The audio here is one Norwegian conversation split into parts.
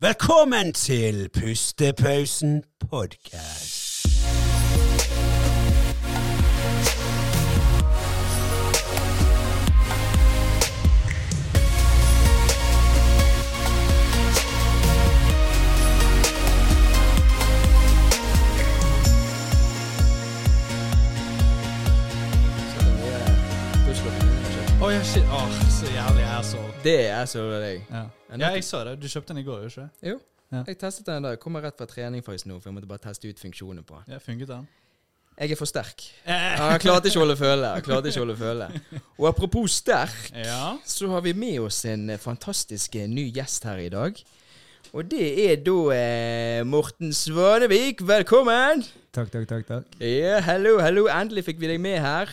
Velkommen til Pustepausen podkast. Å shit. Åh, så jævlig jeg er så deg. Ja. Ja, ja, jeg så det. Du kjøpte den i går, ikke? Jo. Ja. Jeg testet den da. Jeg kommer rett fra trening faktisk nå, for jeg måtte bare teste ut funksjonen på den. Ja, funket den? Jeg er for sterk. Ja, jeg klarte ikke å holde føle. Jeg klarte ikke å holde føle. Og apropos sterk, Ja. så har vi med oss en eh, fantastisk eh, ny gjest her i dag. Og det er da eh, Morten Svanevik. Velkommen! Takk, takk, takk. takk. Ja, hallo, hallo. Endelig fikk vi deg med her.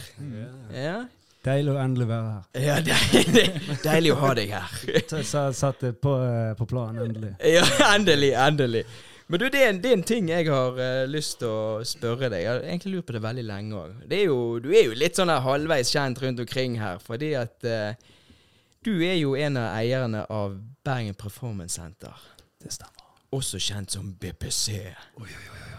Ja, Deilig å endelig være her. ja deilig, deilig å ha deg her. Satt på, eh, på planen, endelig. Ja, endelig, endelig. Men du, det er en, det er en ting jeg har uh, lyst til å spørre deg. Jeg har egentlig lurt på det veldig lenge òg. Du er jo litt sånn halvveis kjent rundt omkring her, fordi at uh, du er jo en av eierne av Bergen Performance Center. Det stemmer. Også kjent som BPC.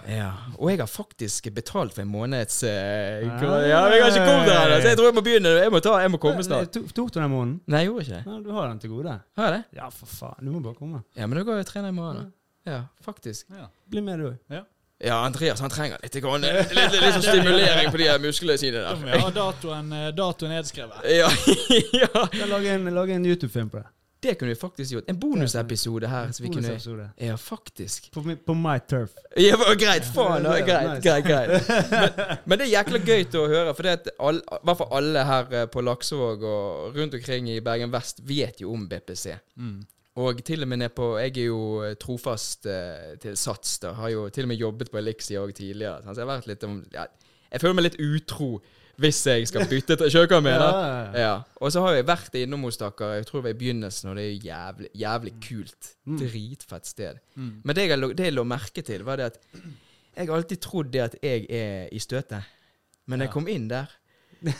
Ja, Og jeg har faktisk betalt for en måneds eh, Ah. Ja, jeg har ikke kommet der så jeg tror jeg må begynne. Jeg må, ta, jeg må komme snart. Tok, du den måneden? Nei, jeg gjorde ikke det. Du har den til gode. Har jeg det? Ja, for faen. Du må bare komme. Ja, men da går jeg og trener i morgen. da. Ja, faktisk. Ja. Bli med, du òg. Ja, Andreas han trenger litt, grann, litt, litt, litt sånn stimulering på de her musklene sine der. Ja, datoen, eh, datoen nedskrevet. Ja, ja. Lag en, en YouTube-film på det. Det kunne vi faktisk gjort. En bonusepisode her. Så vi kunne Ja, faktisk. På, på my turf. Ja, greit. Faen. Ja, Greit, greit, greit. Men, men det er jækla gøy til å høre, for det at all, i hvert fall alle her eh, på Laksevåg og rundt omkring i Bergen Vest vet jo om BPC. Mm. Og til og med ned på Jeg er jo eh, trofast uh, til Sats. da Har jo til og med jobbet på Elixia òg tidligere. Så jeg har vært litt om ja, Jeg føler meg litt utro hvis jeg skal bytte til Skjønner hva jeg mener? Ja, ja. Og så har jeg vært innom hos dere, jeg tror det var i begynnelsen, og det er jævlig, jævlig kult. Mm. Dritfett sted. Mm. Men det jeg, la- det jeg lå merke til, var det at jeg alltid trodd det at jeg er i støtet. Men da jeg kom inn der,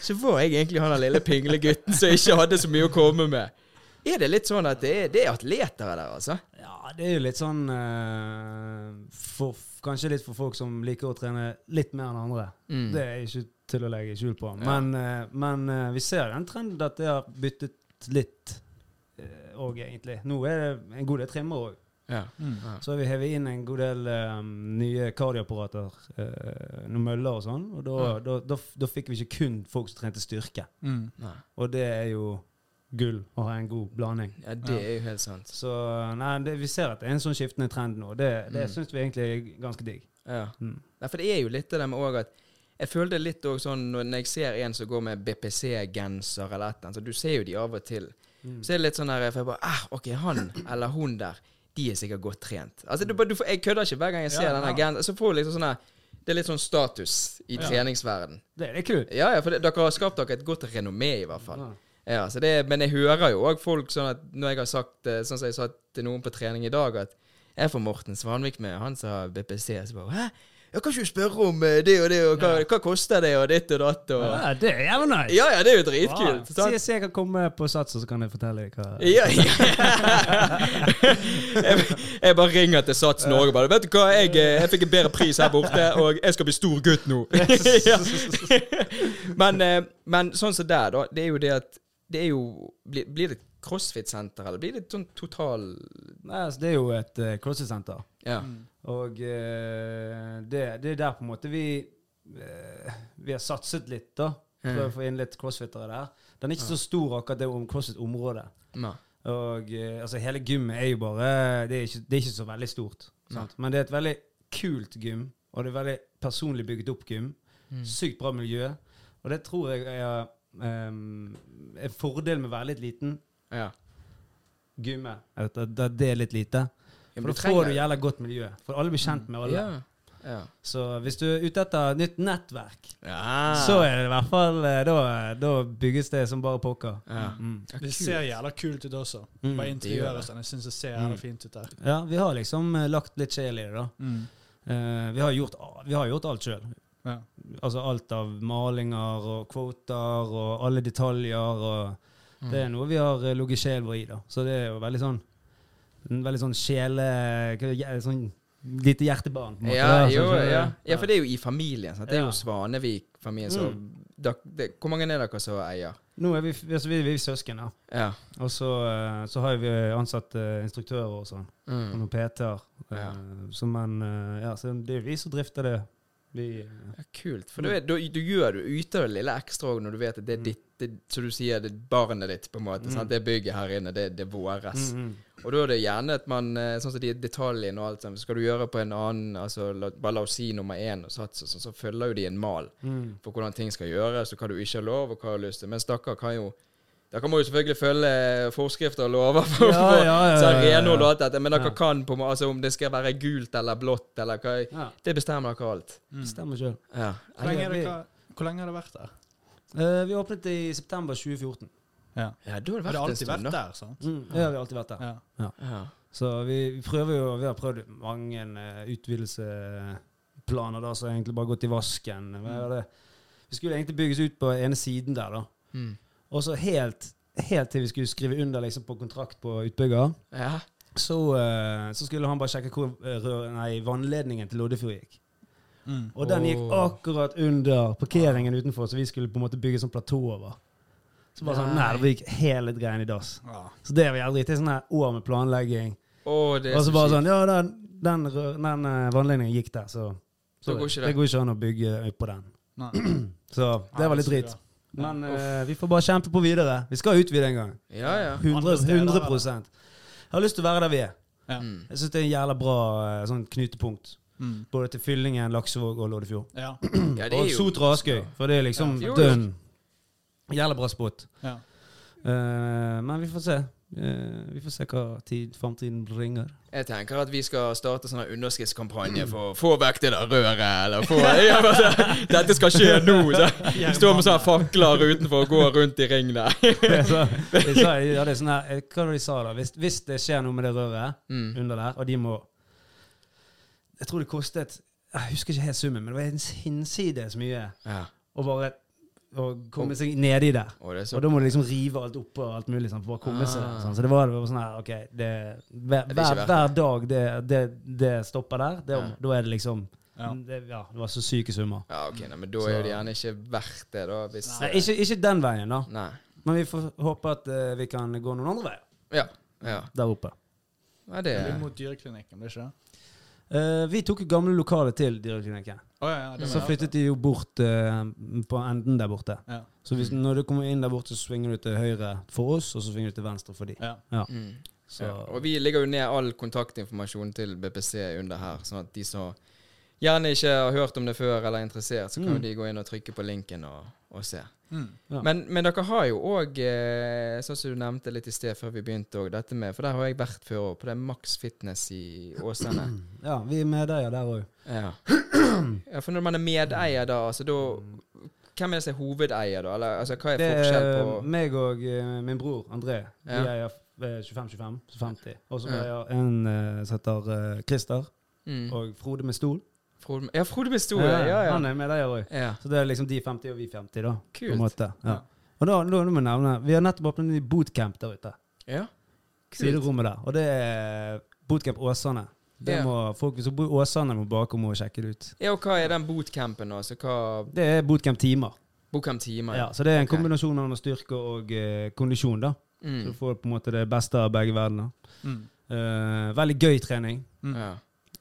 så var jeg egentlig han lille pinglegutten som ikke hadde så mye å komme med. Er det litt sånn at det er, det er atleter der, altså? Ja, det er jo litt sånn uh, for, Kanskje litt for folk som liker å trene litt mer enn andre. Mm. Det er ikke til å legge skjul på. Men, ja. men eh, vi ser den trenden at det har byttet litt òg, egentlig. Nå er det en god del trimmer òg. Ja. Mm. Ja. Så har vi hevet inn en god del um, nye kardioapparater, uh, noen møller og sånn. Og da, Ja. da, da, da fikk vi ikke kun folk som trente styrke. Mm. Og det er jo gull å ha en god blanding. ja, det er jo helt sant. Så nei, det, vi ser at det er en sånn skiftende trend nå. Det, det Mm. syns vi egentlig er ganske digg. Ja. Mm. Nei, for det er jo litt det der med òg at Jeg føler det litt òg sånn når jeg ser en som går med BPC-genser eller et eller annet, så du ser jo de av og til. Mm. Så er det litt sånn der For jeg bare ah, OK, han eller hun der, de er sikkert godt trent. Altså, du, du, jeg kødder ikke hver gang jeg ser Ja, denne genseren. Så får du liksom sånn Det er litt sånn status i Ja. treningsverden. Det, er er kult. Ja, ja, for det, dere har skapt dere et godt renommé, i hvert fall. Ja. Ja, så det, Men jeg hører jo òg folk sånn at når jeg har sagt eh, Sånn som jeg sa til noen på trening i dag, at jeg får Morten Svanvik med, han som har BPC, så bare Hæ? Jeg kan ikke spørre om eh, det og det, og hva, hva koster det, og ditt og datt, og Ja, det er jævlig nice. Ja, ja, det er jo dritkult. Wow. si jeg kan komme på Sats, og så kan jeg fortelle deg hva Ja, ja. jeg, jeg bare ringer til Sats Norge bare Vet du hva, jeg, eh, jeg fikk en bedre pris her borte, og jeg skal bli stor gutt nå. ja. men, eh, men sånn som der, da. Det er jo det at Det er jo Blir, blir det et crossfit-senter, eller blir det et sånn total Nei, altså, Det er jo et uh, crossfit-senter. Ja. Mm. Og eh, det, det er der på en måte vi eh, Vi har satset litt, da. For å få inn litt crossfittere der. Den er ikke så stor, akkurat det om crossfit-området. Og eh, altså, hele gymmet er jo bare Det er ikke, det er ikke så veldig stort. Sant? Men det er et veldig kult gym, og det er veldig personlig bygget opp gym. Mm. Sykt bra miljø. Og det tror jeg er um, en fordel med å være litt liten. Ja. Gymmet. At det er litt lite. For da får du jævla godt miljø. For alle blir kjent med alle. Ja. ja. Så hvis du er ute etter nytt nettverk, ja. så er det i hvert fall eh, Da, da bygges det som bare pokker. ja. Mm. Det ser jævla kult ut også. Mm. Bare interiøret det. sånn. Jeg syns det ser jævla Mm. fint ut der. Ja, vi har liksom eh, lagt litt sjel i det, da. Mm. Uh, vi, har gjort, vi har gjort alt sjøl. Ja. Altså alt av malinger og kvoter og alle detaljer. og Mm. Det er noe vi har ligget sjel vår i, da. Så det er jo veldig sånn En veldig sånn sjele... Sånn lite hjertebarn. på en måte, Ja, jo, ja. ja, for det er jo i familien. Sant? Det er jo Svanevik-familien. Mm. hvor mange er dere som eier? Nå er vi, altså, vi, vi er søsken, ja. Ja. Og så, eh, så har vi ansatt eh, instruktører og sånn. Og Mm. noen PT-er. eh, Ja. Så men Ja, så det er vi som drifter det. Vi ja kult. For du, vet, du, du gjør du yter det lille ekstra òg når du vet at det er ditt det, så du sier, det er barnet ditt, på en måte. Sant? Det bygget her inne, det, det er våres. mm, mm. Og da er det gjerne at man eh, Sånn som de detaljene og alt sånt. Skal du gjøre på en annen altså, la, Bare la oss si nummer én og sats, sånn, så følger jo de en mal Mm. for hvordan ting skal gjøres, og hva du ikke har lov, og hva du har lyst til. Mens dere kan jo dere må jo selvfølgelig følge forskrifter og lover for, Ja, ja, ja, så ja, ja. renhold og alt dette, men dere Ja. kan på altså om det skal være gult eller blått eller hva Ja, Det bestemmer dere alt. Mm. stemmer sjøl. Ja. Hvor lenge, dere, hvor lenge har det vært der? Eh, vi åpnet i september 2014. Ja. ja, da har det Har vært det en alltid vært der, sant? Mm. Ja, vi har alltid vært der. Ja. Ja. Så vi, vi prøver jo Vi har prøvd mange uh, utvidelseplaner da, som egentlig bare gått i vasken. Det? Vi skulle egentlig bygges ut på ene siden der, da. Mm. Og så helt, helt til vi skulle skrive under liksom, på kontrakt på utbygger, ja. så, uh, så skulle han bare sjekke hvor eh, rør, nei, vannledningen til Loddefjord gikk. Mm. Og den gikk akkurat under parkeringen utenfor, så vi skulle på en måte bygge sånn platå over. Så bare sånn, Nei. det gikk hele greien i dass. Ja. Så det var jævlig dritt. Det er sånn år med planlegging. Oh, det er Og så så bare sånn Ja, den, den, den eh, vannledningen gikk der, så, så det, går ikke det. det går ikke an å bygge på den. Nei. Så det var litt Ja, dritt. Men uh, vi får bare kjempe på videre. Vi skal utvide en gang. Ja, ja. 100, Andre 100 Jeg har lyst til å være der vi er. Ja. Mm. Jeg syns det er en jævla bra eh, sånn knutepunkt. Mm. Både til Fyllingen, Laksevåg og Loddefjord. Ja. ja det Og er jo Sotra og Askøy, for det er liksom Ja. dønn. Jævla bra spot. ja. Eh, men vi får se. Eh, vi får se hva tid framtiden bringer. Jeg tenker at vi skal starte sånn underskriftskampanje for å få vekk det der røret, eller få ja, men så, Dette skal skje nå! Så. Vi står med sånne fakler utenfor og går rundt i ring der. så, sa, ja, det er sånn her, eh, hva var det de sa da? Hvis, hvis det skjer noe med det røret Mm. under der, og de må Jeg tror det kostet Jeg husker ikke helt summen, men det var en hinsides mye Ja. Og bare å komme seg nedi der. Og det er Og da må du liksom rive alt opp og alt mulig. Sånn, for å komme seg der. Ah. Sånn. Så det var, det var sånn her OK det, hver, Det er hver, hver dag det, det, det stopper der, det, Ja. da er det liksom Ja. det, ja, det var så syke summer. Ja, ok, nei, men da er jo det gjerne ikke verdt det, da. Hvis Nei, ikke, ikke den veien, da. Nei. Men vi får håpe at uh, vi kan gå noen andre veier Ja. Ja. der oppe. Nei, det Litt mot dyreklinikken, blir ikke det? Uh, vi tok gamle lokaler til Dyreklinikken. Å ja, ja, Så flyttet de jo bort eh, på enden der borte. Ja. Så hvis, når du kommer inn der borte, så svinger du til høyre for oss, og så svinger du til venstre for de. Ja. Mm. Så, Ja. Og vi legger jo ned all kontaktinformasjon til BPC under her, sånn at de som gjerne ikke har hørt om det før eller er interessert, så kan Mm. de gå inn og trykke på linken og, og se. Mm. Ja. Men, men dere har jo òg, eh, sånn som du nevnte litt i sted før vi begynte, også, dette med For der har jeg vært før òg, på det Max Fitness i Åsane. ja, vi er medeier der òg. Ja. ja, for når man er medeier da, altså da Hvem er det som er hovedeier, da? Eller altså, hva er Det forskjell er på meg og eh, min bror André. Vi Ja. eier eh, 25-25, så 50. Og så eier en eh, som heter uh, Christer, mm. og Frode med stol. Frode, Ja, Frode med store. Ja, ja. Han er med der òg. ja. Så det er liksom de 50 og vi 50, da. På en Kult. måte. Ja. Ja. Og da, da må jeg nevne Vi har nettopp åpnet en ny bootcamp der ute. ja. Kult. Siderommet der. Og det er Bootcamp Åsane. Det Ja. må folk som bor i Åsane, må bare komme og sjekke det ut. Ja, og hva er den bootcampen? Så hva Det er bootcamp-timer. Bootcamp-timer? Ja, så det er en okay. kombinasjon av styrke og uh, kondisjon. da Så Mm. du får på en måte det beste av begge verdener. Mm. Uh, veldig gøy trening. Mm. Ja.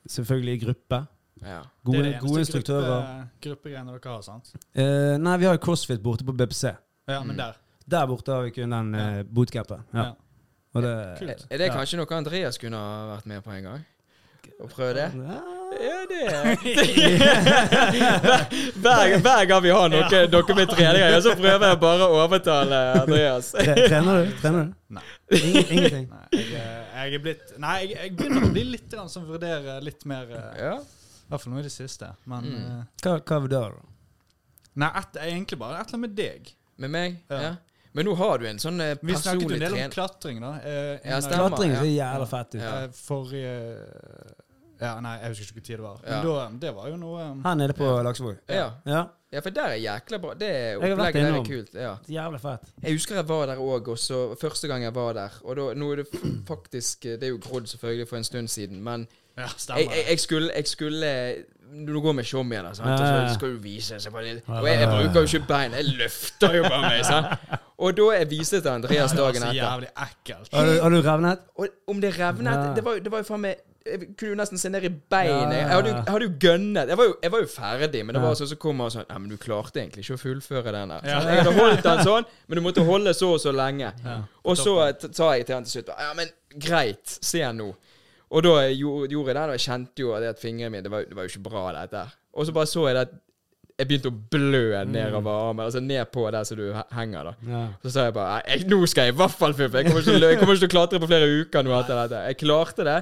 Selvfølgelig i gruppe. Ja. Gode, Det er det gode instruktører. Gruppe, gruppegreiene dere har, sant? Eh, nei, vi har jo CrossFit borte på BPC. Ja, Mm. men der. Der borte har vi kun den Ja. uh, bootcampen. Ja. Ja. Og det. Er det kanskje noe Andreas kunne ha vært med på en gang? Og prøve det? Ja. Ja, det hver, hver gang vi har noe, noe med treninger, så prøver jeg bare å overtale Andreas. Trener du? Trener du? Nei. Ingenting. Nei, jeg, er- jeg er blitt Nei, jeg, jeg begynner å bli litt grann som vurderer litt mer eh, Ja. Hvert fall nå i det siste. Men Mm. uh, Hva, hva var det, da? Nei, et, egentlig bare et eller annet med deg. Med meg? Ja. Ja. Men nå har du en sånn personlig trener. Vi snakket jo en del om klatring, da. Eh, Ja, stemmer. Klatring ja. ser jævla fett ut. Ja. eh, Forrige Ja, nei, jeg husker ikke hvor tid det var. Ja. Men da, det var jo noe um, Her nede på Laksevåg. Ja. Ja. ja, for der er jækla bra. Det opplegget der er kult. Ja. Jævlig fett. Jeg husker jeg var der òg, og så første gang jeg var der. Og da, nå er det faktisk Det er jo grodd selvfølgelig for en stund siden, men Ja, stemmer. jeg, jeg skulle, jeg skulle Når du går med showm igjen, sant, og så skal du vise seg Og jeg, jeg bruker jo ikke bein, jeg løfter jo bare meg. Sant? Og da jeg viste til Andreas det var så jævlig ekkelt. Har du, har du revnet? Og om det revnet det, var, jo- det var jo faen meg Jeg kunne jo nesten se ned i beinet. Jeg hadde jo, jeg hadde jo gønnet. Jeg var jo, jeg var jo ferdig, men det var sånn som kom han sånn Ja, men du klarte egentlig ikke å fullføre den der. Ja. Jeg hadde holdt den sånn, men du måtte holde så og så lenge. Og så t- sa jeg til han til slutt Ja, men greit, se nå. Og da gjorde jeg det, og jeg kjente jo det at fingrene mine Det var, det var jo ikke bra, dette. her. Og så bare så jeg det at jeg begynte å blø nedover armen, altså ned på der som du henger, da. Ja. Så sa jeg bare «Nei, Nå skal jeg i hvert fall fuffe. Jeg kommer ikke til å jeg kommer ikke til å klatre på flere uker nå etter dette. Jeg klarte det,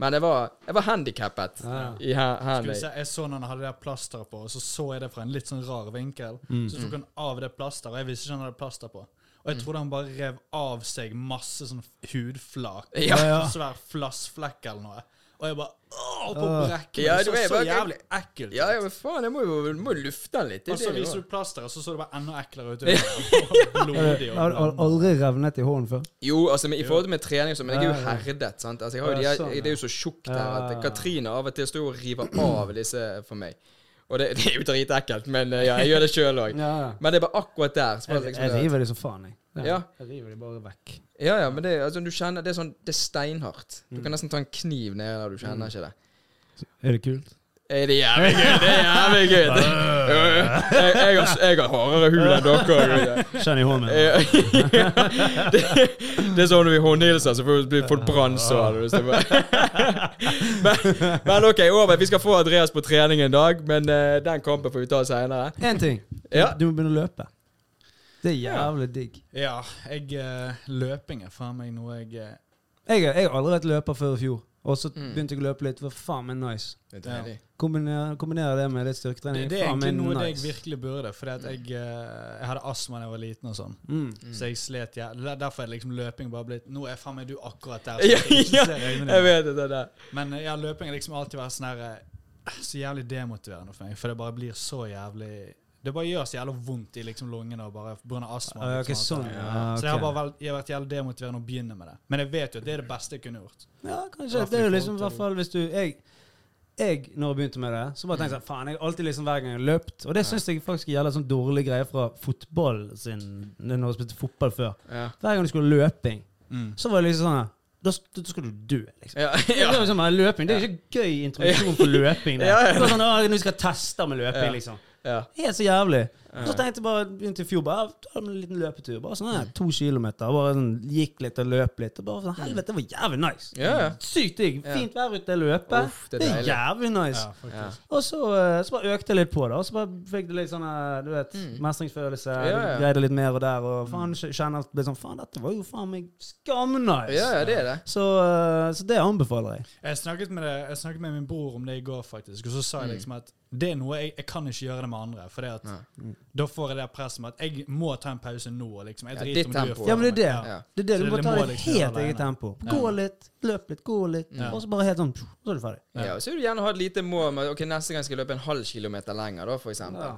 men jeg var, jeg var handikappet Ja. i he- Skulle hendene. se, jeg så når han hadde det plasteret på, og så så jeg det fra en litt sånn rar vinkel. Mm. Så tok han av det plasteret, og jeg visste ikke han hadde plaster på. Og jeg trodde han bare rev av seg masse sånn hudflak. Ja. Ja. Svær flassflekk eller noe. Og jeg bare Åh, på brekket. brekken. Ja, det så så jævlig ekkelt Ja, ja, men faen, jeg må jo, må lufte den litt. Og så viser du plasteret, så så det bare enda eklere ut. Blodig Har du aldri revnet i hånden før? Jo, altså men i forhold til med trening sånn, men jeg er jo herdet, sant. Altså, jeg har jo de, her- sånn, det er jo så tjukt her at. Katrine av og til står og river av disse for meg. Og det, det er jo dritekkelt, men eh, ja, jeg gjør det sjøl òg. Ja. Men det er bare akkurat der. Jeg, liksom jeg det at- river de som faen, jeg. Ja. Jeg river de bare vekk. Ja, ja, men det, altså, du kjenner, det er sånn, det er steinhardt. Du kan nesten ta en kniv ned der, du kjenner ikke det. Er det kult? Er det jævlig gøy? Det er jævlig gøy. Det- Jeg, jeg, har, jeg har hardere hud enn dere. Kjenn i hånden min. Det, det er sånn når vi håndhilser, så får- blir folk brannsår. det men, men ok, over. Vi skal få Andreas på trening en dag, men eh, den kampen får vi ta seinere. Én ting. Ja. Du må begynne å løpe. Det er jævlig digg. Ja, jeg eh, Løping er faen meg noe jeg eh, Jeg, jeg har aldri vært løper før i fjor. Og så Mm. begynte jeg å løpe litt. Det var faen meg nice. Det er deilig. Kombinere, kombinere det med litt Det, styrketrening. det er faen egentlig noe det nice. jeg virkelig burde. Fordi at jeg, eh, jeg hadde astma da jeg var liten og sånn. Mm. Så jeg slet ja. Det er Derfor er liksom løping bare blitt Nå er faen meg du akkurat der. Ja, ja, Jeg vet det, det der. Men eh, ja, løping har liksom alltid vært sånn her eh, Så jævlig demotiverende for meg. For det bare blir så jævlig Det bare gjør så jævlig vondt i liksom lungene og bare pga. astma. Ah, okay, sånn, ja. eh, Så jeg har bare vel, jeg har vært jævlig demotiverende å begynne med det. Men jeg vet jo at det er det beste jeg kunne gjort. Ja, kanskje. Det er jo liksom i hvert fall hvis du Jeg, jeg når jeg begynte med det, så bare tenkte jeg sånn Faen, jeg har alltid liksom hver gang jeg har løpt. Og det syns jeg faktisk gjelder sånn dårlig greie fra fotball sin Når jeg spilte fotball før. Ja. Hver gang du skulle løping, så var det liksom sånn da, da skal du dø, liksom. Ja, Det ja. er liksom løping, det er ikke gøy introduksjon for løping. Det. Det var sånn, Nå skal jeg teste med løping, liksom. Helt så jævlig. Så tenkte jeg bare begynte i fjor bare ta en liten løpetur. Bare sånn her, to kilometer. Bare sånn, Gikk litt og løp litt. Og bare sånn, Helvete, det var jævlig nice. Ja. Sykt digg. Fint vær ute, løpe. Uff, det det, er jævlig nice. Ja. Og så, eh, så bare økte jeg litt på det. Og så bare fikk det litt sånn eh, du vet, Mm. mestringsfølelse. Ja, ja. Greide litt mer og der. Og faen, kjenner at sånn Faen, dette var jo faen meg skamnice. Ja, ja, det er det. Så, eh, så det anbefaler jeg. Jeg snakket, med det, jeg snakket med min bror om det i går, faktisk. Og så sa jeg liksom at det er noe jeg, jeg kan ikke gjøre det med andre. For Mm. Da får jeg det presset med at jeg må ta en pause nå. Liksom. Jeg Ja, driter ditt om du er tempo. Ja, men det er det. Ja. Det er det. Du må det ta det liksom helt eget tempo. tempo. Ja. Gå litt, løp litt, gå litt. Ja. Og så bare helt sånn Så er du ferdig. Ja, og så vil du gjerne ha et lite mål med Ok, neste gang skal jeg løpe en halv kilometer lenger, da, for eksempel. Ja.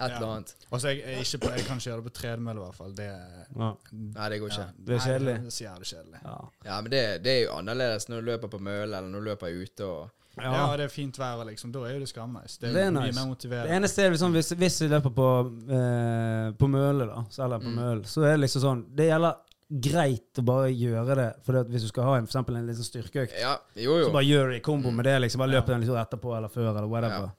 Et eller annet. Og så jeg, jeg, ikke på, jeg kan ikke gjøre det på tredemølle, i hvert fall. Det, Ja. Nei, det går ikke. ja. Det er kjedelig. Nei, det er så jævlig kjedelig. Ja. Ja, men det, det er jo annerledes når du løper på mølle, eller når du løper ute og Ja, ja, det er fint vær, liksom, da er jo det skamnice. Det er, Det er mye nice. mer Det eneste er liksom, hvis, hvis vi løper på, eh, på møle, da, så- eller på Mm. møl, så er det liksom sånn Det gjelder greit å bare gjøre det. For hvis du skal ha en, for eksempel en liten styrkeøkt, Ja, jo, så bare gjør du det i kombo med det. liksom Bare Ja. løper den litt etterpå eller før, eller whatever.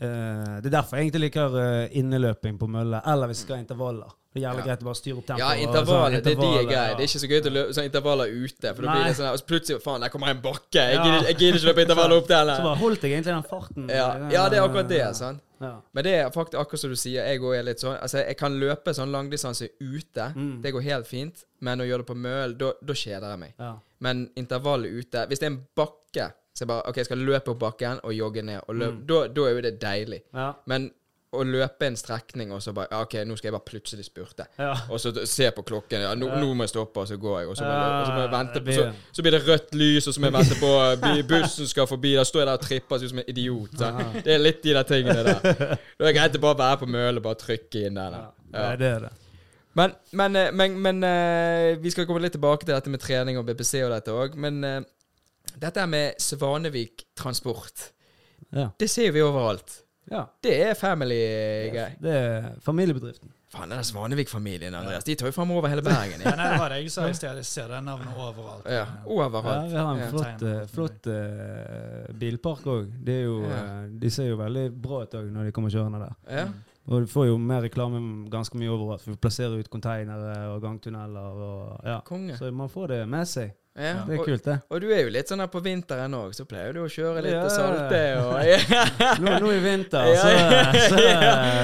Eh, det er derfor jeg egentlig liker eh, inneløping på mølle, eller hvis vi skal ha intervaller. Det er jævlig Ja. greit å bare styre opp tempoet. Ja, og sånn, det er de er greie. Det er ikke så gøy å løpe sånn intervaller ute, for da blir det sånn Og så plutselig Faen, der kommer en bakke! Jeg gidder, jeg gidder ikke løpe intervaller opp der. Så bare holdt jeg egentlig den farten. Ja, ja, det er akkurat det. Sånn. Ja. Men det er faktisk akkurat som du sier. Jeg òg er litt sånn Altså, jeg kan løpe sånn langdistanse ute. Mm. Det går helt fint. Men å gjøre det på møl, da kjeder jeg meg. Ja. Men intervallet ute Hvis det er en bakke, så jeg bare OK, jeg skal løpe opp bakken og jogge ned, og løpe, Mm. da, da er jo det deilig. Ja. Men å løpe en strekning, og så bare ja, OK, nå skal jeg bare plutselig spurte. Ja. Og så se på klokken. Ja, nå, nå må jeg stoppe, og så går jeg. Og så må, jeg, og så må jeg vente på så, så blir det rødt lys, og så må jeg vente på bussen skal forbi. Da står jeg der og tripper som en idiot. Så. Det er litt de der tingene der. Da er det greit å bare være på mølet og bare trykke inn der. Ja, det er det. Men, men, eh, men, men eh, vi skal komme litt tilbake til dette med trening og BBC og dette òg. Men eh, dette med Svanevik transport, Ja. det ser vi overalt. Ja. Det er family-greier. Det er familiebedriften. Faen, den Svanevik-familien, Andreas, de tar jo faen over hele Bergen. Ja, Ja, nei, det var det jeg sa i sted. Jeg ser det navnet overalt. ja Ja, overalt. vi har en flott, ja. flott uh, bilpark òg. De, Ja. eh, de ser jo veldig bra ut òg når de kommer kjørende der. Ja. Og du får jo mer reklame ganske mye overalt. Vi plasserer ut konteinere og gangtunneler. Og, ja. Konge. Så man får det med seg. Ja. Det er kult, det. og du er jo litt sånn her på vinteren òg, så pleier du å kjøre litt Ja. og salte og ja. Nå, nå i vinter, så, så,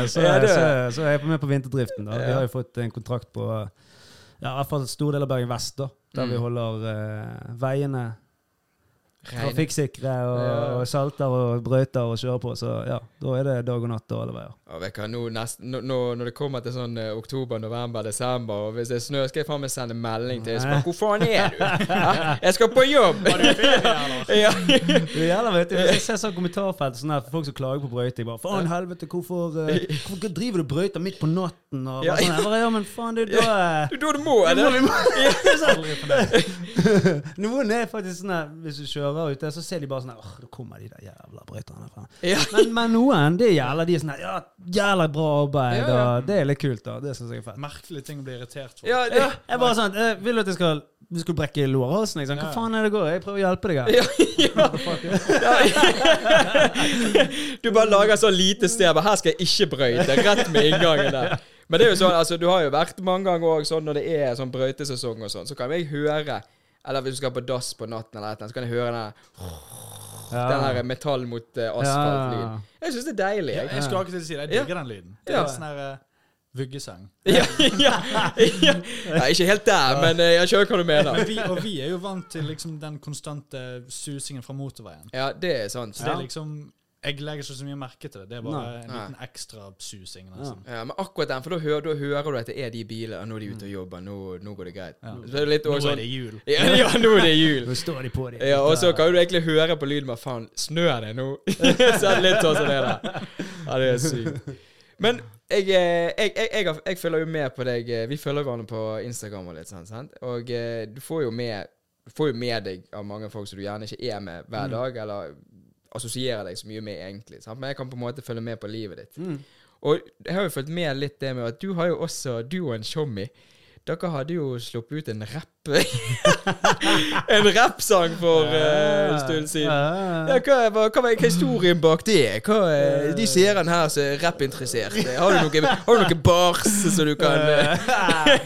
så, så, så er jeg med på vinterdriften. da. Vi har jo fått en kontrakt på ja, i hvert fall en stor del av Bergen vest, da, der Mm. vi holder uh, veiene trafikksikre og, Ja. og salter og brøyter og kjører på. Så ja, da er det dag og natt og alle veier. Og vet du hva, nå, nest, nå, nå, når det kommer til sånn uh, oktober, november, desember, og hvis det er snø, skal jeg faen meg sende melding til Espen. Hvor faen er du? Ja, jeg skal på jobb! ja. Det gjelder, vet du. Jeg ser sånn kommentarfelt sånn her, for folk som klager på brøyting bare Faen helvete, hvorfor, uh, hvorfor driver du og brøyter midt på natten? Og Ja. bare sånn, jeg bare, ja, men faen, det er da Du, da du må, eller? Noen er faktisk sånn her Hvis du kjører ute, så ser de bare sånn her Åh, da kommer de der jævla brøyterne. faen». Ja. Men, men noen, det gjelder de sånn her Ja, jævla bra arbeid. Ja, ja. Det er litt kult, da. Det syns jeg er fett. Merkelig ting å bli irritert for. Ja, det, jeg, jeg bare sånn jeg Vil du at jeg skal du skulle brekke lårhalsen? Sånn, Hva Ja. faen er det går? Jeg prøver å hjelpe deg her. ja, ja. Du bare lager så lite sted. Her skal jeg ikke brøyte. Rett med inngangen der. Men det er jo sånn, altså, du har jo vært mange ganger òg sånn når det er sånn brøytesesong og sånn, så kan jeg høre Eller hvis du skal på dass på natten eller et eller annet, så kan jeg høre den der, den her metall mot uh, asfalt-lyden. Jeg syns det er deilig. Ja, Jeg. jeg skulle akkurat si det. Jeg Ja. digger den lyden. Det Ja. er sånn her eh, vuggesang. Ja, ja, ja. ja, ikke helt der, men eh, jeg skjønner hva du mener. Men vi, og vi er jo vant til liksom den konstante susingen fra motorveien. Ja, det er sant. Så det er liksom Jeg legger ikke så mye merke til det. Det er bare Nei. en liten ekstra susing. Nesten. Ja, men akkurat den, for da hører, da hører du at det er de bilene. Nå er de ute og jobber, nå, nå går det greit. Ja. Så er det litt Nå også er sånn det jul. ja, ja, nå er det jul. Nå står de på det. Ja, og så kan du egentlig høre på lyden med faen, snør det nå? så er det litt sånn som det der. Ja, det er sykt. Men jeg, eh, jeg, jeg, jeg, jeg følger jo med på deg. eh, Vi følger hverandre på Instagram og litt sånn, sant? Og eh, du får jo med får jo med deg av mange folk som du gjerne ikke er med hver dag, eller assosierer deg så mye med, egentlig. Sant? Men jeg kan på en måte følge med på livet ditt. Mm. Og jeg har jo fulgt med litt det med at du har jo også Du og en tjommi. Dere hadde jo sluppet ut en rapp En rappsang for uh, en stund siden. Ja, hva, hva, hva, var- historien bak det? Hva, er de seerne her som er rappinteressert, har du noe, noe bars som du kan eh,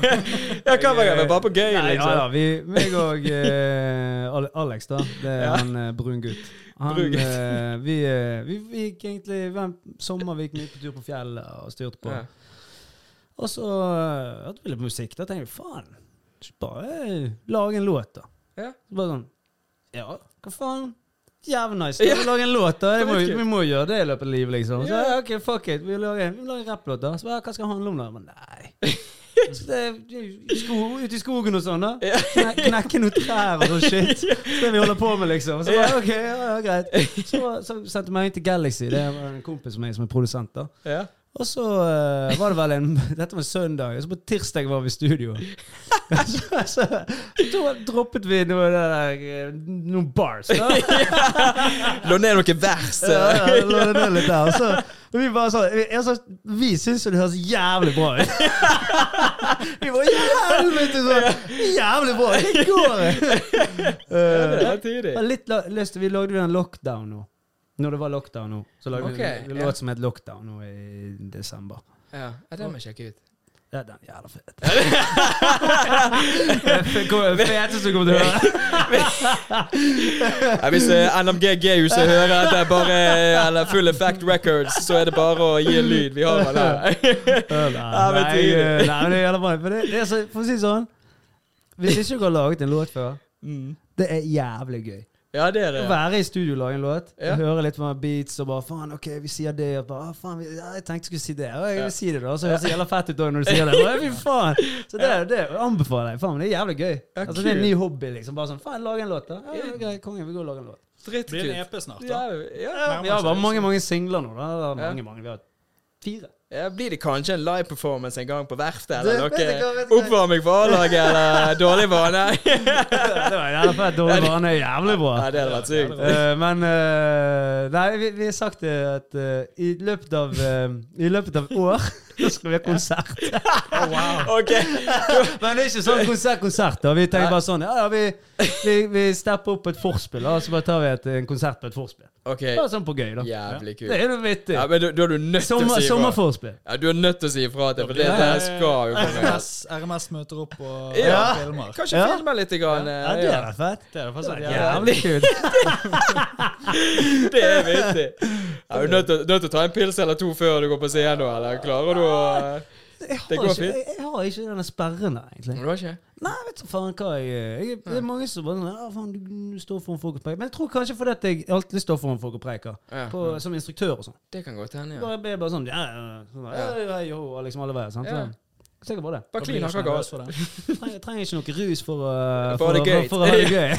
Ja, hva var det? Bare på gøy, Nei, ja, liksom? vi, meg og eh, Alex, da. Det er Ja. han eh, brun gutt. Han, eh, vi, eh, vi, vi gikk egentlig hver sommer vi gikk mye på tur på fjellet og styrte på. Ja. Og så uh, hørte vi litt musikk. Da tenkte vi faen, bare eh, lage en låt, da. Ja. Så bare sånn Ja, hva faen? Jævlig nice. Skal vi lage en låt, da? Må, vi må gjøre det i løpet av livet, liksom. Så ok, fuck it. Vi lager, vi lager en rapplåt, da. Så hva skal det handle om, da? Men nei. Så er i sko, Ute i skogen og sånn, da. Kne, knekke noen trær og sånn shit. Det er vi holder på med, liksom. Så bare, ok, ja, greit. Så, så sendte jeg melding til Galaxy. Det var en kompis av meg som er produsent. da Ja. og så uh, var det vel en Dette var søndag, og så på tirsdag var vi i studio. så, så, så droppet vi noe der, eh, noen bars. Da. Lå ned noen vers. Ja, ja, lå det ned litt der. Og så, og vi bare sånn vi, altså, vi syns jo det høres jævlig bra ut. Vi var helvete så Jævlig bra! Det går! Ja, det er litt lyst Vi lagde jo en lockdown nå. Når det var lockdown nå, så lagde okay, vi en låt som het Lockdown nå i desember. Ja, ja det må jeg sjekke ut. Ja, den er jævla fet. Det feteste du kommer til å høre. Ja, hvis uh, NMG G-huset hører at det er bare Eller Full Effect Records, så er det bare å gi en lyd. Vi har vel det. Nei, eh, nei, men det er jævla bra. For, det, det er så, for å si det sånn Hvis ikke dere har laget en låt før, Mm. det er jævlig gøy. Ja, det er det. Å være i studio og lage en låt. Ja. Høre litt på beats og bare faen, ok, vi sier det. Og bare, ah, faen, vi, ja, jeg tenkte jeg skulle si det. Og jeg vil si det, da. Så høres det jævla fett ut òg når du sier det. Bare, fy faen. Så det, det anbefaler jeg. Faen, det er jævlig gøy. Ja, altså, det er en ny hobby, liksom. Bare sånn, faen, lage en låt, da. Ja, ja, greit, Kongen, vi går og lager en låt. Blir en. EP snart, Ja, da. ja. Vi har bare mange, mange singler nå, da. Ja. Mange, mange. Vi har fire. Ja, blir det kanskje en live performance en gang på verftet? Eller du noe oppvarming for A-laget, eller dårlig vane? det var i hvert fall Dårlig vane jævlig bra. Ja, det hadde vært sykt. Uh, men uh, Nei, vi, vi har sagt det at uh, i løpet av I løpet av år da skal vi ha konsert. Ok. Men det er ikke sånn konsert-konsert. Vi tenker bare sånn Ja, ja vi, vi, vi stepper opp et forspill, og så bare tar vi et, en konsert på et forspill. Okay. Bare sånn på gøy, da. Jævlig Det er noe vittig. Ja, men du, du er du nødt til å si ifra. sommerforspill. Ja, du er nødt til å si ifra til, for det der skal jo komme. RMS, RMS møter opp og Ja. filmer. Kanskje Ja. filmer litt? Grann, Ja, det er fett. Det er det Det faktisk jævlig. jævlig kult. Det er vittig. Ja, du er nødt til, nødt til å ta en pils eller to før du går på scenen, eller klarer du å Jeg Det har, går ikke, fint. jeg, jeg har ikke denne sperren der, egentlig. Du har ikke? Nei, vet du faen hva jeg, jeg Det er mange som bare sånn Ja, faen, du, du står foran folk og preker. Men jeg tror kanskje fordi at jeg alltid står foran folk og preker. Ja. På, som instruktør og sånn. Det kan godt hende, ja. Bare, bare, bare sånn Ja, ja, ja, sånn, ja, ja, ja, liksom alle veier. Sant? Ja. Sikkert bare det. Bare klin hakka for det. Trenger, trenger ikke noe rus for, uh, For for, for, å ha det gøy.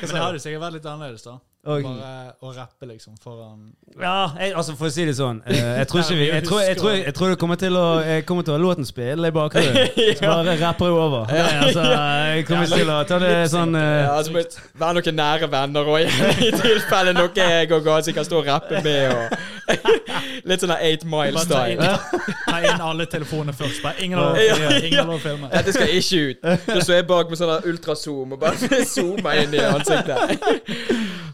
Men det hadde sikkert vært litt annerledes, da. Og- Bare å rappe liksom foran Ja, jeg, altså for å si det sånn eh, Jeg tror ikke vi Jeg tror, jeg tror, jeg tror det kommer til å Jeg kommer til å ha låten spille i bakgrunnen. Så bare rapper jeg over. Er Altså, jeg kommer til å ta det sånn eh, Ja, altså, Vær noen nære venner òg, i tilfelle noe jeg og Gazi kan stå og rappe med. Og litt sånn Eight Mile-style. ta inn alle telefonene først. Bare ingen av lov å filme. Dette skal ikke ut. Da står jeg bak med sånn ultrazoom og bare zoomer inn i ansiktet.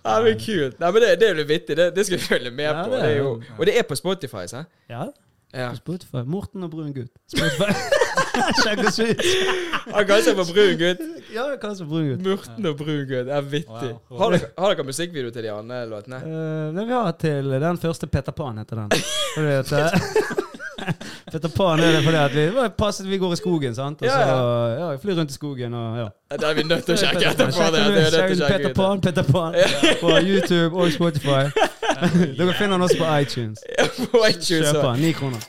Ja, men kult. Nei, men det, det blir vittig. Det, det skal vi følge med Ja, på. det er er jo, jo- og det er på Spotify, sant? Ja, Ja. på Spotify. Morten og brun gutt. Spotify. Sjekk oss ut. Han kaller seg for brun gutt. Ja, jeg kaller seg brun gutt? Morten og brun gutt. Det er vittig. Wow. Har dere, har dere musikkvideo til de andre låtene? Uh, vi har til den første Peter Pan, heter den. At, eh, Peter Pan er det fordi at vi passet vi går i skogen, sant. Og Ja, så ja. ja, flyr rundt i skogen og ja. Det er vi nødt til å sjekke etterpå. Er Peter. Pan, Peter Pan på YouTube og Spotify. Dere finner den også på iTunes. På iTunes. Kjøp den. Ni kroner.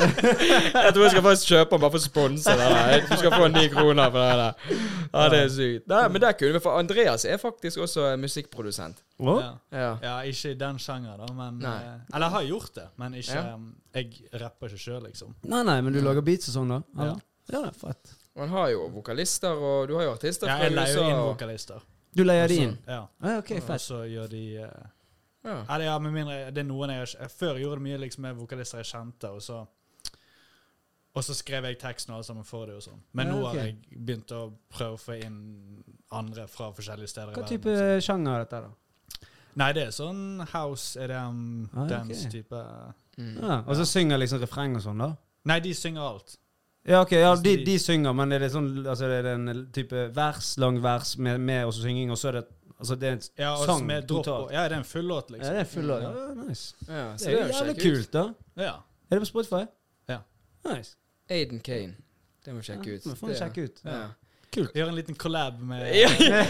Jeg tror jeg skal faktisk kjøpe den bare for å sponse det der. Du skal få ni kroner for det der. Ja, det er sykt. Nei, men det kunne vi For Andreas er faktisk også musikkprodusent. Ja. Ja. ja, ikke i den sjangeren, da, men Nei. eh, Eller jeg har gjort det, men ikke Ja. um, Jeg rapper ikke sjøl, liksom. Nei, nei, men du lager beats og sånn, da? Ja. Ja, det er fett. Og han har jo vokalister, og du har jo artister Ja, jeg leier jo inn vokalister. Du leier de inn? Ja. Ah, ok, Og så gjør de eh, Ja. Eller ja, med mindre Det er noen jeg, jeg Før gjorde det mye liksom med vokalister jeg kjente, og så Og så skrev jeg teksten og alle sammen for det og sånn. Men Ja, nå har jeg begynt å prøve å få inn andre fra forskjellige steder Hva i type verden. liksom. sjanger er dette, da? Nei, det er sånn house, EDM, Ah, ok. dance-type Mm. Ja, og så synger liksom refreng og sånn, da? Nei, de synger alt. Ja, ok, ja, de, de- synger, men er det sånn Altså er det en type vers, lang vers med, med også synging, og så er det Altså det er en Ja, sang med totalt? Ja, det er en full låt, liksom. Ja, det er full låt. Ja, nice. Ja, Det er jo jævlig kult, da. Ja. Er det på Spotify? Ja. Nice. Aiden Kane. Det må vi sjekke ut. Ja, må vi sjekke ut. Ja. Kult. Gjør en liten collab med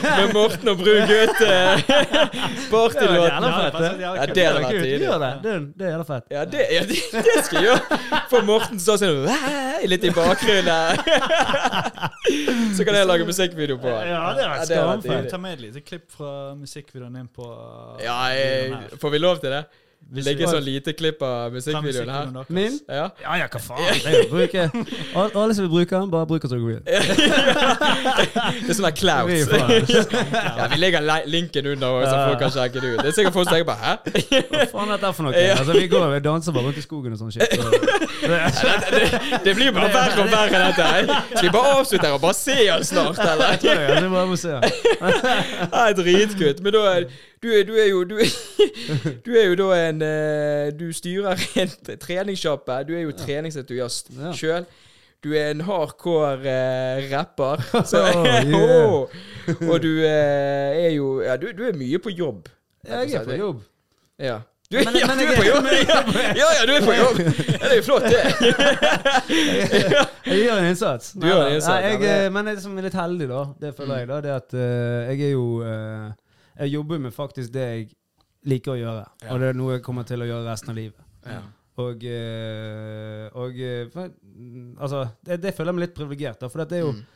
med Morten og brun gutt. eh, Partylåten. Ja, det. Hadde vært kult. tidlig. Gjør det. Det, er- det er jævla fett. Ja, det, ja, det, det skal jeg gjøre. For Morten står sånn litt i bakgrunnen. Så kan jeg lage musikkvideo på. Ja, det er Ja, skamfett. Ta med et lite klipp fra musikkvideoen din på Ja, jeg, får vi lov til det? Hvis legger sånn lite klipp av musikkvideoen her? Min? Ja. Ja, ja, hva faen? Det er jo bruke Al- Alle som vil bruke den, bare bruk den så det. Det er sånn der Vi clouds. Ja, vi legger linken under, så folk kan sjekke det ut. Det er sikkert folk som tenker bare Hæ? Hva faen er dette for noe? Altså, vi går og danser bare rundt i skogen og sånn shit. Så. Det, det blir bare verre og verre, dette her. Skal vi bare avslutte her og bare se han snart, eller? Ja, det er bare må se. Ja, dritkutt. Men da du, du er jo du, du er jo da en eh, Du styrer en treningssjappe. Du er jo treningsentusiast Ja. sjøl. Du er en hardcore eh, rapper. Så, Oh, yeah. Og du eh, er jo Ja, du, du er mye på jobb. Jeg er på jobb. Ja. Du Men- ja, men du jeg er på jobb! Ja, ja, du er på jobb! Ja, det er jo flott, det. Jeg gjør en innsats. Du gjør en innsats, Nei, jeg, men som er litt heldig, da, det føler jeg, da, det at uh, jeg er jo eh, Jeg jobber med faktisk det jeg liker å gjøre. Ja. Og det er noe jeg kommer til å gjøre resten av livet. Ja. Og, eh, og eh, for, Altså, det, det føler jeg meg litt privilegert, da, for det er jo Mm.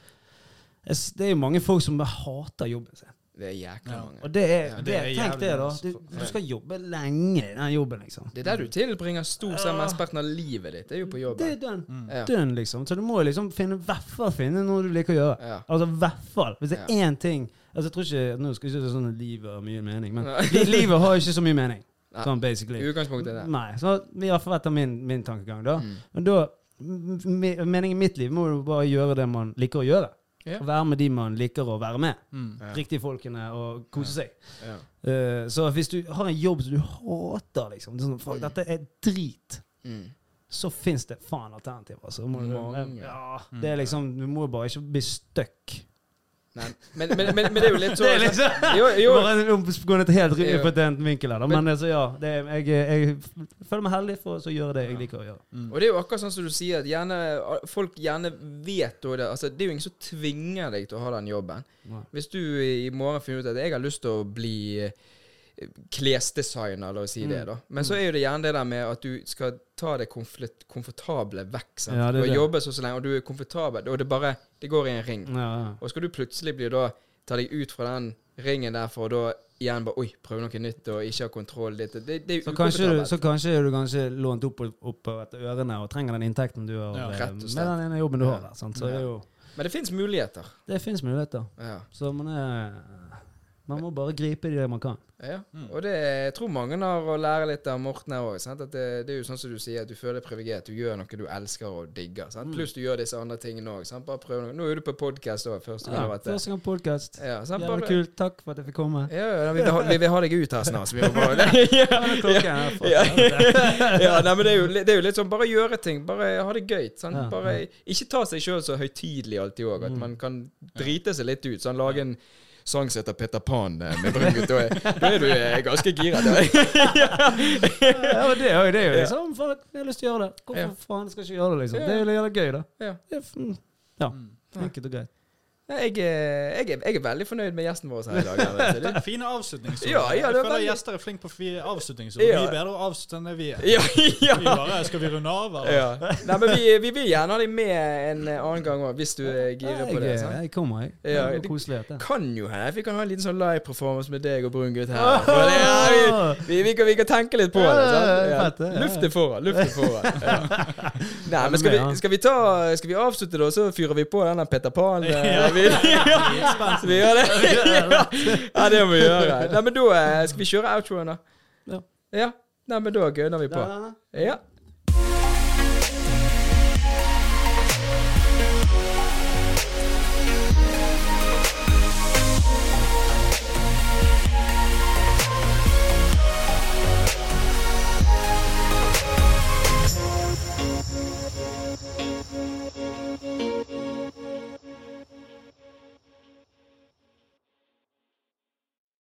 Det er jo mange folk som hater jobben sin. Det er jækla Ja. mange. Og det er, Ja, det det er Tenk det, da. Du, du skal jobbe lenge i den jobben, liksom. Det er der du tilbringer stor sett mesteparten av livet ditt. Det er jo på jobben. Det er dønn. Mm. Ja. Dønn, liksom. Så du må liksom finne, i hvert fall finne noe du liker å gjøre. Ja. Altså i hvert fall. Hvis det er Ja. én ting altså, jeg tror ikke, Nå skal jeg ikke si sånn at livet har mye mening, men li- livet har ikke så mye mening. Nei. Sånn basically. utgangspunktet er det. Nei. Så i hvert fall etter min, min tankegang, da. Mm. Men da Meningen i mitt liv må jo bare gjøre det man liker å gjøre. Ja. Være med de man liker å være med. Mm. Ja. Riktige folkene og kose seg. Ja. Eh, så hvis du har en jobb som du hater, liksom det er sånn, Fuck, dette er drit. Mm. Så fins det faen alternativer. Altså. Du, ja, det er liksom, du må bare ikke bli stuck. Men, men, men, men det er jo litt så Det er liksom Jo, jo. Bare gå ned til helt impotent på den vinkelen. Da. Men- altså, ja, det er, jeg, jeg føler meg heldig for å gjøre det jeg liker å gjøre. Mm. Og det er jo akkurat sånn som du sier, at gjerne, folk gjerne vet det. Altså, det er jo ingen som tvinger deg til å ha den jobben. Hvis du i morgen finner ut at jeg har lyst til å bli klesdesigner, la oss si det, Mm. da. Men så er jo det gjerne det der med at du skal ta det komfort- komfortable vekk. Sant? Ja, du har jobbet så, så lenge, og du er komfortabel, og det bare Det går i en ring. Ja, ja. Og skal du plutselig bli da ta deg ut fra den ringen der for å da igjen bare Oi, prøve noe nytt og ikke ha kontroll. Det, det, det Så kanskje, du, så kanskje er du kanskje lånt opp, opp etter ørene og trenger den inntekten du har eh, med den ene jobben du har der. Sant? Så det, er jo, Men det fins muligheter. det fins muligheter. Ja. Så man er Man må bare gripe det man kan. Ja, Mm. og det, jeg tror mange har å lære litt av Morten her òg. Det, det er jo sånn som du sier, at du føler deg privilegert. Du gjør noe du elsker og digger. Sant? Mm. Pluss du gjør disse andre tingene òg. Bare prøv noe. Nå er du på podkast òg. Første gang Ja, første gang podkast. Ja. Jævlig Bare, kult. Takk for at jeg fikk komme. ja, ja, vi, vil ha, vi vil ha deg ut her snart. Så vi må bare, ja, ja, nei, men det er, jo, det er jo litt sånn Bare gjøre ting. Bare ha det gøy. Sant? Bare, ikke ta seg sjøl så høytidelig alltid òg. At Mm. man kan drite seg litt ut. Sånn, lage en sang som heter Peter Pan eh, med Brungut. Da, er- du eh, ganske gira. ja, det, er jo- liksom faen, Jeg har lyst til å gjøre det. Hvorfor Ja. faen skal jeg ikke gjøre det, liksom? Det er jo jævlig gøy, da. Ja. Mm, Ja. Mm. Enkelt og greit. Jeg, er- jeg, er, jeg er veldig fornøyd med gjesten vår her i dag. Det er Fine avslutningsord. Ja, ja, jeg føler veldig- gjester er flinke på avslutningsord. Ja. Mye bedre å avslutte enn det vi er. Ja, ja. Vi bare, skal vi runde av? eller? ja. Nei, men vi, vi vil gjerne ha deg med en annen gang òg, hvis du er gira på det. Sant? jeg kommer, jeg. Det er koselig. Det. Kan jo hende vi kan ha en liten sånn live-performance med deg og Brungut her. Det, ja, vi, vi, vi, kan, vi kan tenke litt på det. Ja, Sant? ja, det. Luft er foran. Luft er foran. Ja. Nei, men skal vi, skal vi ta Skal vi avslutte, da, så fyrer vi på denne Peter Pan? eh, Ja. vi. Skal vi gjøre det? ja, det må vi gjøre. Nei, men da eh, skal vi kjøre outroen, da. Ja. Ja. Nei, men da gønner vi på. Ja.